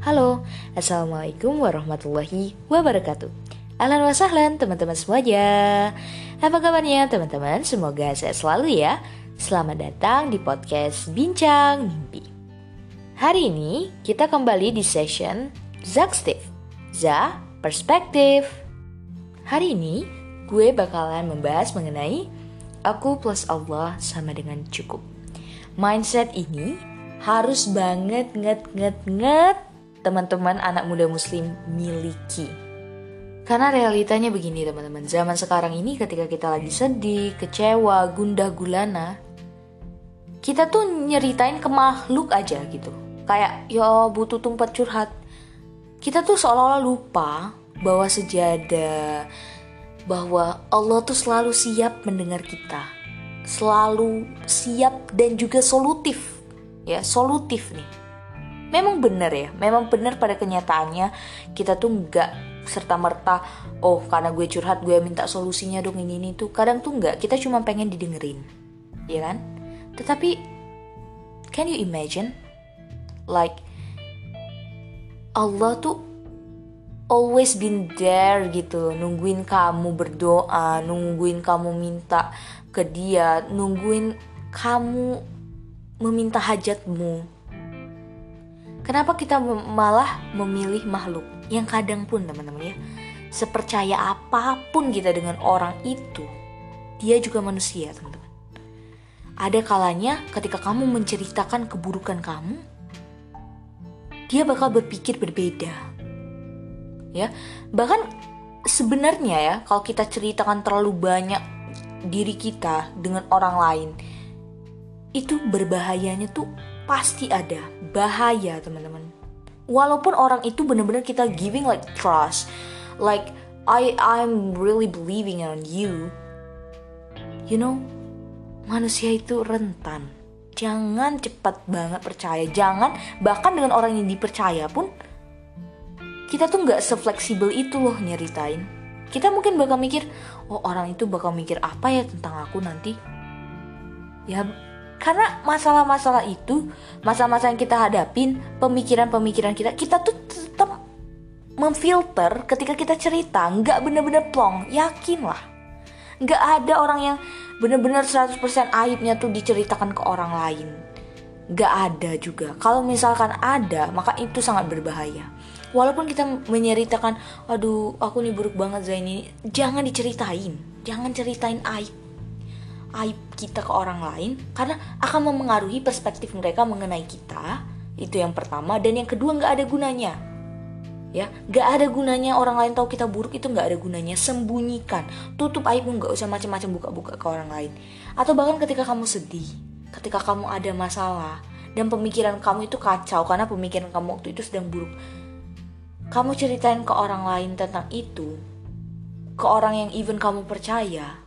Halo, Assalamualaikum warahmatullahi wabarakatuh. Ahlan wa sahlan teman-teman semuanya. Apa kabarnya teman-teman? Semoga sehat selalu ya. Selamat datang di podcast Bincang Mimpi. Hari ini kita kembali di session Zakstif Za Perspektif. Hari ini gue bakalan membahas mengenai Aku plus Allah sama dengan cukup. Mindset ini harus banget nget nget nget teman-teman anak muda muslim miliki. Karena realitanya begini teman-teman, zaman sekarang ini ketika kita lagi sedih, kecewa, gundah gulana, kita tuh nyeritain ke makhluk aja gitu. Kayak ya butuh tempat curhat. Kita tuh seolah-olah lupa bahwa sejadah, bahwa Allah tuh selalu siap mendengar kita. Selalu siap dan juga solutif. Ya, solutif nih memang benar ya memang benar pada kenyataannya kita tuh nggak serta merta oh karena gue curhat gue minta solusinya dong ini ini tuh. Kadang tuh nggak kita cuma pengen didengerin ya kan? Tetapi can you imagine? Like Allah tuh always been there gitu nungguin kamu berdoa nungguin kamu minta ke dia nungguin kamu meminta hajatmu Kenapa kita malah memilih makhluk yang kadang pun teman-teman ya sepercaya apa pun kita dengan orang itu, dia juga manusia teman-teman. Ada kalanya ketika kamu menceritakan keburukan kamu, dia bakal berpikir berbeda. Ya, bahkan sebenarnya ya kalau kita ceritakan terlalu banyak diri kita dengan orang lain, itu berbahayanya tuh pasti ada bahaya teman-teman. Walaupun orang itu benar-benar kita giving like trust. Like I I'm really believing on you. You know manusia itu rentan. Jangan cepat banget percaya. Jangan bahkan dengan orang yang dipercaya pun kita tuh nggak sefleksibel itu loh nyeritain. Kita mungkin bakal mikir oh orang itu bakal mikir apa ya tentang aku nanti? Ya karena masalah-masalah itu, masalah-masalah yang kita hadapin, pemikiran-pemikiran kita, kita tuh tetap memfilter ketika kita cerita, nggak bener-bener plong, yakin lah. Nggak ada orang yang bener-bener 100% aibnya tuh diceritakan ke orang lain. Nggak ada juga. Kalau misalkan ada, maka itu sangat berbahaya. Walaupun kita menceritakan, aduh aku nih buruk banget Zaini, jangan diceritain. Jangan ceritain aib aib kita ke orang lain karena akan memengaruhi perspektif mereka mengenai kita. Itu yang pertama. Dan yang kedua nggak ada gunanya. Ya nggak ada gunanya orang lain tahu kita buruk itu nggak ada gunanya. Sembunyikan. Tutup aibmu nggak usah macam-macam buka-buka ke orang lain. Atau bahkan ketika kamu sedih ketika kamu ada masalah dan pemikiran kamu itu kacau karena pemikiran kamu waktu itu sedang buruk. Kamu ceritain ke orang lain tentang itu ke orang yang even kamu percaya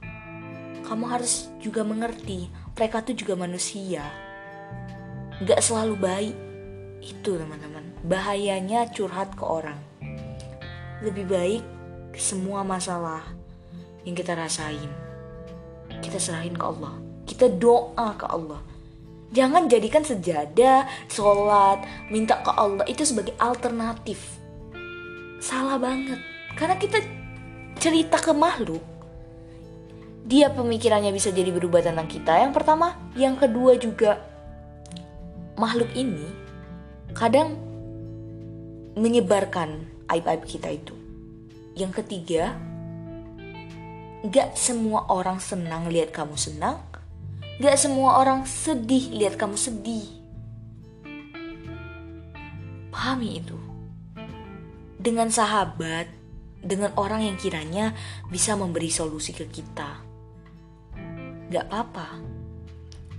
kamu harus juga mengerti mereka tuh juga manusia. Gak selalu baik. Itu teman-teman. Bahayanya curhat ke orang. Lebih baik semua masalah yang kita rasain kita serahin ke Allah. Kita doa ke Allah. Jangan jadikan sejadah sholat minta ke Allah. Itu sebagai alternatif. Salah banget. Karena kita cerita ke makhluk dia pemikirannya bisa jadi berubah tentang kita. Yang pertama, yang kedua juga makhluk ini kadang menyebarkan aib-aib kita itu. Yang ketiga, gak semua orang senang lihat kamu senang, gak semua orang sedih lihat kamu sedih. Pahami itu. Dengan sahabat, dengan orang yang kiranya bisa memberi solusi ke kita nggak apa-apa.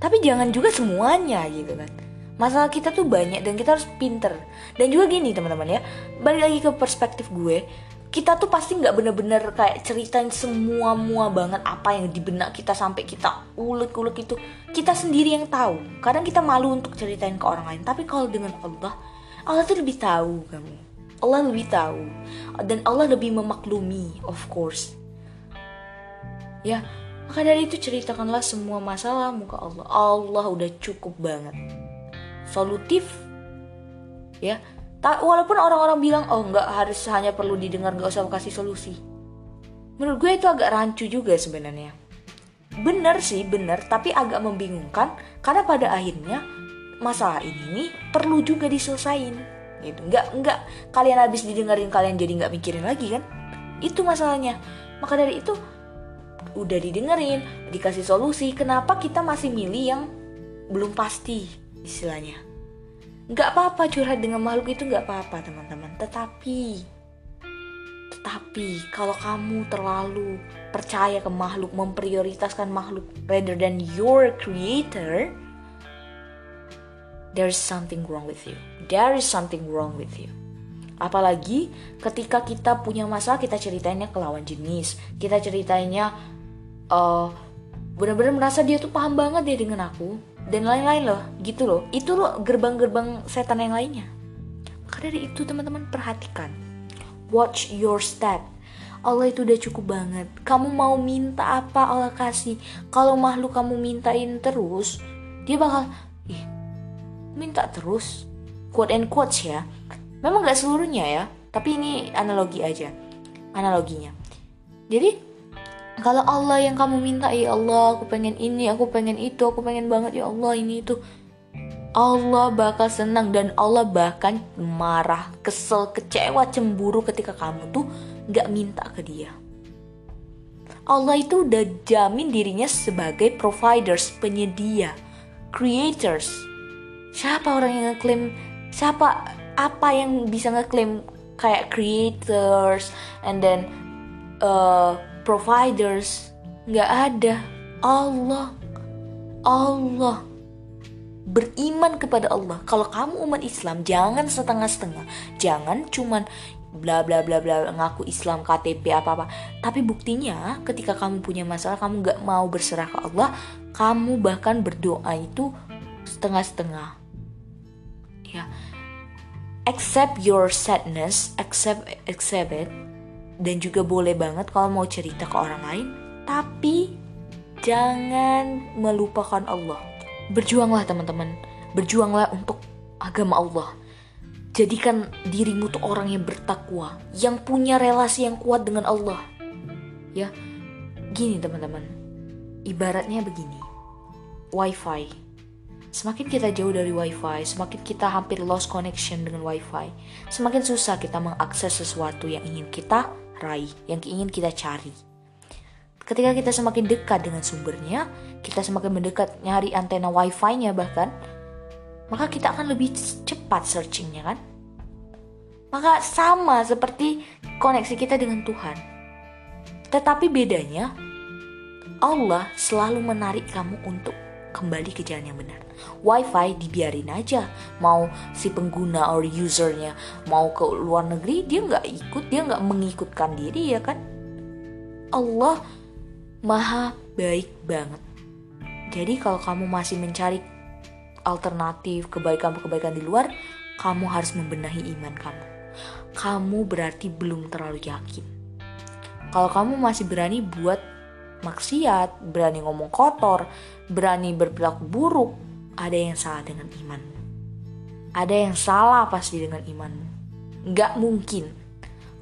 Tapi jangan juga semuanya gitu kan. Masalah kita tuh banyak dan kita harus pinter. Dan juga gini teman-teman ya. Balik lagi ke perspektif gue kita tuh pasti nggak bener-bener kayak ceritain semua mua banget apa yang di benak kita sampai kita ulek-ulek itu. Kita sendiri yang tahu. Kadang kita malu untuk ceritain ke orang lain. Tapi kalau dengan Allah Allah tuh lebih tahu kamu. Allah lebih tahu. Dan Allah lebih memaklumi of course. Ya maka dari itu ceritakanlah semua masalahmu ke Allah. Allah udah cukup banget. Solutif ya. Ta walaupun orang-orang bilang oh nggak harus hanya perlu didengar nggak usah kasih solusi menurut gue itu agak rancu juga sebenarnya bener sih bener tapi agak membingungkan karena pada akhirnya masalah ini nih perlu juga diselesain gitu nggak nggak kalian habis didengarin kalian jadi nggak mikirin lagi kan itu masalahnya maka dari itu udah didengerin dikasih solusi kenapa kita masih milih yang belum pasti istilahnya. Nggak apa-apa curhat dengan makhluk itu nggak apa-apa teman-teman. Tetapi tetapi kalau kamu terlalu percaya ke makhluk memprioritaskan makhluk rather than your creator there is something wrong with you. There is something wrong with you. Apalagi ketika kita punya masalah kita ceritainnya ke lawan jenis. Kita ceritainnya uh, benar-benar merasa dia tuh paham banget deh dengan aku dan lain-lain loh gitu loh. Itu loh gerbang-gerbang setan yang lainnya. Maka dari itu teman-teman perhatikan. Watch your step. Allah itu udah cukup banget. Kamu mau minta apa Allah kasih. Kalau makhluk kamu mintain terus dia bakal ih minta terus? Quote and quotes ya. Memang gak seluruhnya ya tapi ini analogi aja. Analoginya. Jadi kalau Allah yang kamu minta ya Allah aku pengen ini aku pengen itu aku pengen banget ya Allah ini itu Allah bakal senang dan Allah bahkan marah, kesel, kecewa, cemburu ketika kamu tuh gak minta ke dia. Allah itu udah jamin dirinya sebagai providers, penyedia, creators, siapa orang yang ngeklaim siapa apa yang bisa ngeklaim kayak creators and then uh, providers nggak ada. Allah Allah. Beriman kepada Allah. Kalau kamu umat Islam jangan setengah-setengah. Jangan cuman bla bla bla bla ngaku Islam KTP apa apa tapi buktinya ketika kamu punya masalah kamu nggak mau berserah ke Allah kamu bahkan berdoa itu setengah-setengah. Ya. Accept your sadness accept accept it dan juga boleh banget kalau mau cerita ke orang lain. Tapi jangan melupakan Allah. Berjuanglah teman-teman. Berjuanglah untuk agama Allah. Jadikan dirimu tuh orang yang bertakwa yang punya relasi yang kuat dengan Allah. Ya gini teman-teman. Ibaratnya begini. Wifi. Semakin kita jauh dari WiFi, semakin kita hampir lost connection dengan WiFi, semakin susah kita mengakses sesuatu yang ingin kita raih, yang ingin kita cari. Ketika kita semakin dekat dengan sumbernya, kita semakin mendekat nyari antena WiFi-nya bahkan, maka kita akan lebih cepat searchingnya kan? Maka sama seperti koneksi kita dengan Tuhan. Tetapi bedanya, Allah selalu menarik kamu untuk kembali ke jalan yang benar. WiFi dibiarin aja, mau si pengguna or usernya mau ke luar negeri dia nggak ikut, dia nggak mengikutkan diri ya kan? Allah maha baik banget. Jadi kalau kamu masih mencari alternatif kebaikan-kebaikan di luar, kamu harus membenahi iman kamu. Kamu berarti belum terlalu yakin. Kalau kamu masih berani buat maksiat, berani ngomong kotor, berani berperilaku buruk, ada yang salah dengan imanmu. Ada yang salah pasti dengan imanmu. Gak mungkin.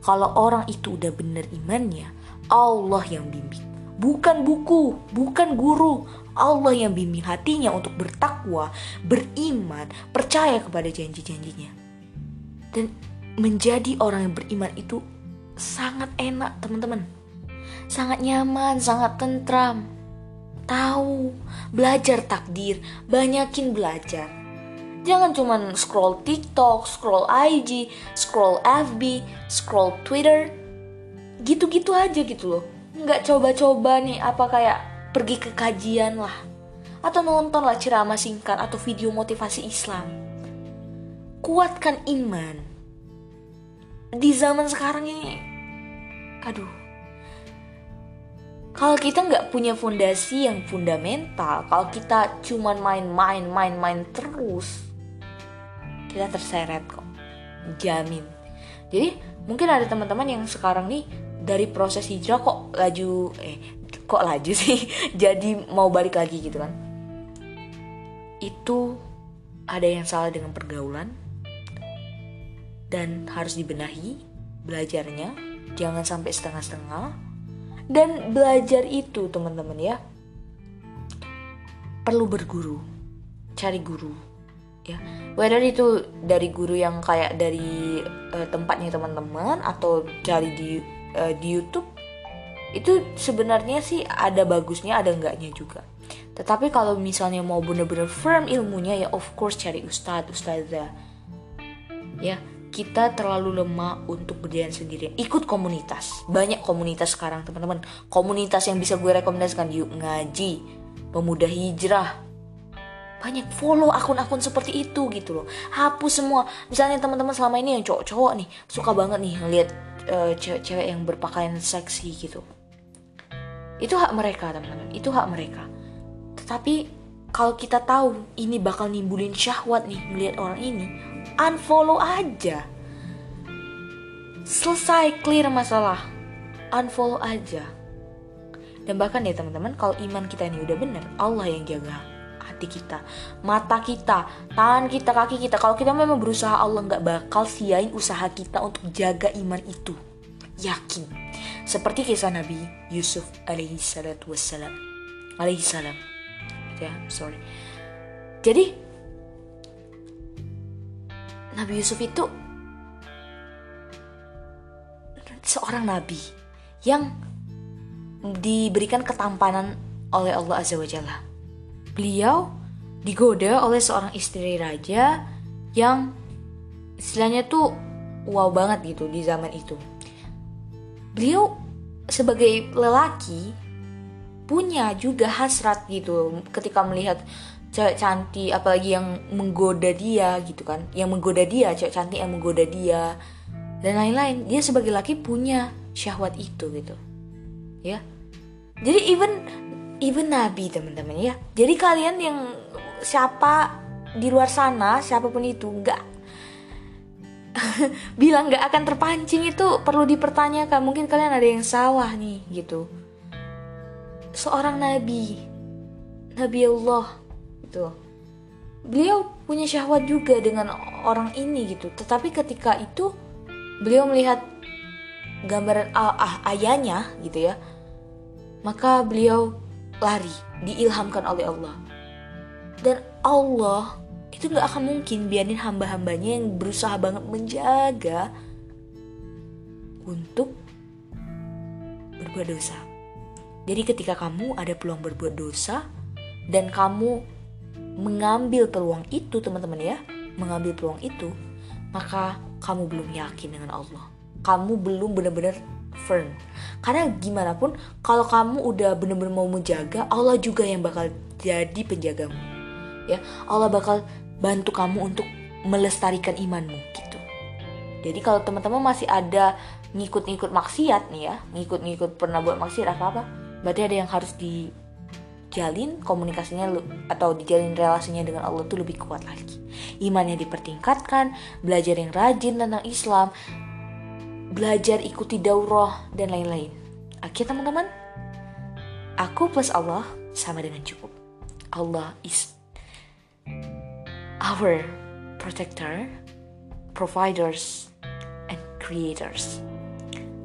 Kalau orang itu udah bener imannya, Allah yang bimbing. Bukan buku, bukan guru. Allah yang bimbing hatinya untuk bertakwa, beriman, percaya kepada janji-janjinya. Dan menjadi orang yang beriman itu sangat enak teman-teman sangat nyaman, sangat tentram. Tahu, belajar takdir, banyakin belajar. Jangan cuman scroll TikTok, scroll IG, scroll FB, scroll Twitter. Gitu-gitu aja gitu loh. Nggak coba-coba nih apa kayak pergi ke kajian lah. Atau nonton lah ceramah singkat atau video motivasi Islam. Kuatkan iman. Di zaman sekarang ini, aduh, kalau kita nggak punya fondasi yang fundamental, kalau kita cuman main-main, main-main terus, kita terseret kok, jamin. Jadi mungkin ada teman-teman yang sekarang nih dari proses hijrah kok laju, eh kok laju sih, jadi mau balik lagi gitu kan? Itu ada yang salah dengan pergaulan, dan harus dibenahi belajarnya jangan sampai setengah-setengah dan belajar itu teman-teman ya perlu berguru cari guru ya. Whether itu dari guru yang kayak dari uh, tempatnya teman-teman atau cari di uh, di YouTube itu sebenarnya sih ada bagusnya ada enggaknya juga. Tetapi kalau misalnya mau bener-bener firm ilmunya ya of course cari ustadz ustazah ya kita terlalu lemah untuk berjalan sendirian ikut komunitas. Banyak komunitas sekarang teman-teman. Komunitas yang bisa gue rekomendasikan. Yuk ngaji. Pemuda hijrah. Banyak follow akun-akun seperti itu gitu loh. Hapus semua. Misalnya teman-teman selama ini yang cowok-cowok nih suka banget nih ngeliat uh, cewek-cewek yang berpakaian seksi gitu. Itu hak mereka teman-teman. Itu hak mereka. Tetapi kalau kita tahu ini bakal nimbulin syahwat nih melihat orang ini unfollow aja. Selesai clear masalah. Unfollow aja. Dan bahkan ya teman-teman kalau iman kita ini udah bener Allah yang jaga hati kita mata kita tangan kita kaki kita. Kalau kita memang berusaha Allah nggak bakal siain usaha kita untuk jaga iman itu. Yakin. Seperti kisah Nabi Yusuf alaihi salatu wassalam. Alaihi salam. Ya sorry. Jadi Nabi Yusuf itu seorang nabi yang diberikan ketampanan oleh Allah Azza wa Jalla. Beliau digoda oleh seorang istri raja yang istilahnya tuh wow banget gitu di zaman itu. Beliau sebagai lelaki punya juga hasrat gitu ketika melihat cewek cantik apalagi yang menggoda dia gitu kan. Yang menggoda dia cewek cantik yang menggoda dia. Dan lain-lain. Dia sebagai laki punya syahwat itu gitu. Ya. Jadi even even nabi teman-teman ya. Jadi kalian yang siapa di luar sana siapa pun itu nggak bilang nggak akan terpancing itu perlu dipertanyakan. Mungkin kalian ada yang salah nih gitu. Seorang nabi. Nabi Allah gitu. Beliau punya syahwat juga dengan orang ini gitu. Tetapi ketika itu beliau melihat gambaran ah, ah, ayahnya gitu ya maka beliau lari diilhamkan oleh Allah. Dan Allah itu nggak akan mungkin biarin hamba-hambanya yang berusaha banget menjaga untuk berbuat dosa. Jadi ketika kamu ada peluang berbuat dosa dan kamu mengambil peluang itu teman-teman ya. Mengambil peluang itu maka kamu belum yakin dengan Allah. Kamu belum benar-benar firm. Karena gimana pun kalau kamu udah benar-benar mau menjaga Allah juga yang bakal jadi penjagamu. Ya Allah bakal bantu kamu untuk melestarikan imanmu gitu. Jadi kalau teman-teman masih ada ngikut-ngikut maksiat nih ya ngikut-ngikut pernah buat maksiat apa apa berarti ada yang harus di jalin komunikasinya atau dijalin relasinya dengan Allah tuh lebih kuat lagi. Imannya dipertingkatkan, belajar yang rajin tentang Islam, belajar ikuti daurah dan lain-lain. Oke teman-teman, aku plus Allah sama dengan cukup. Allah is our protector, providers, and creators.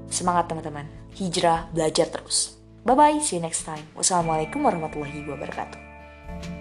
Semangat teman-teman, hijrah belajar terus. Bye bye, see you next time. Wassalamualaikum warahmatullahi wabarakatuh.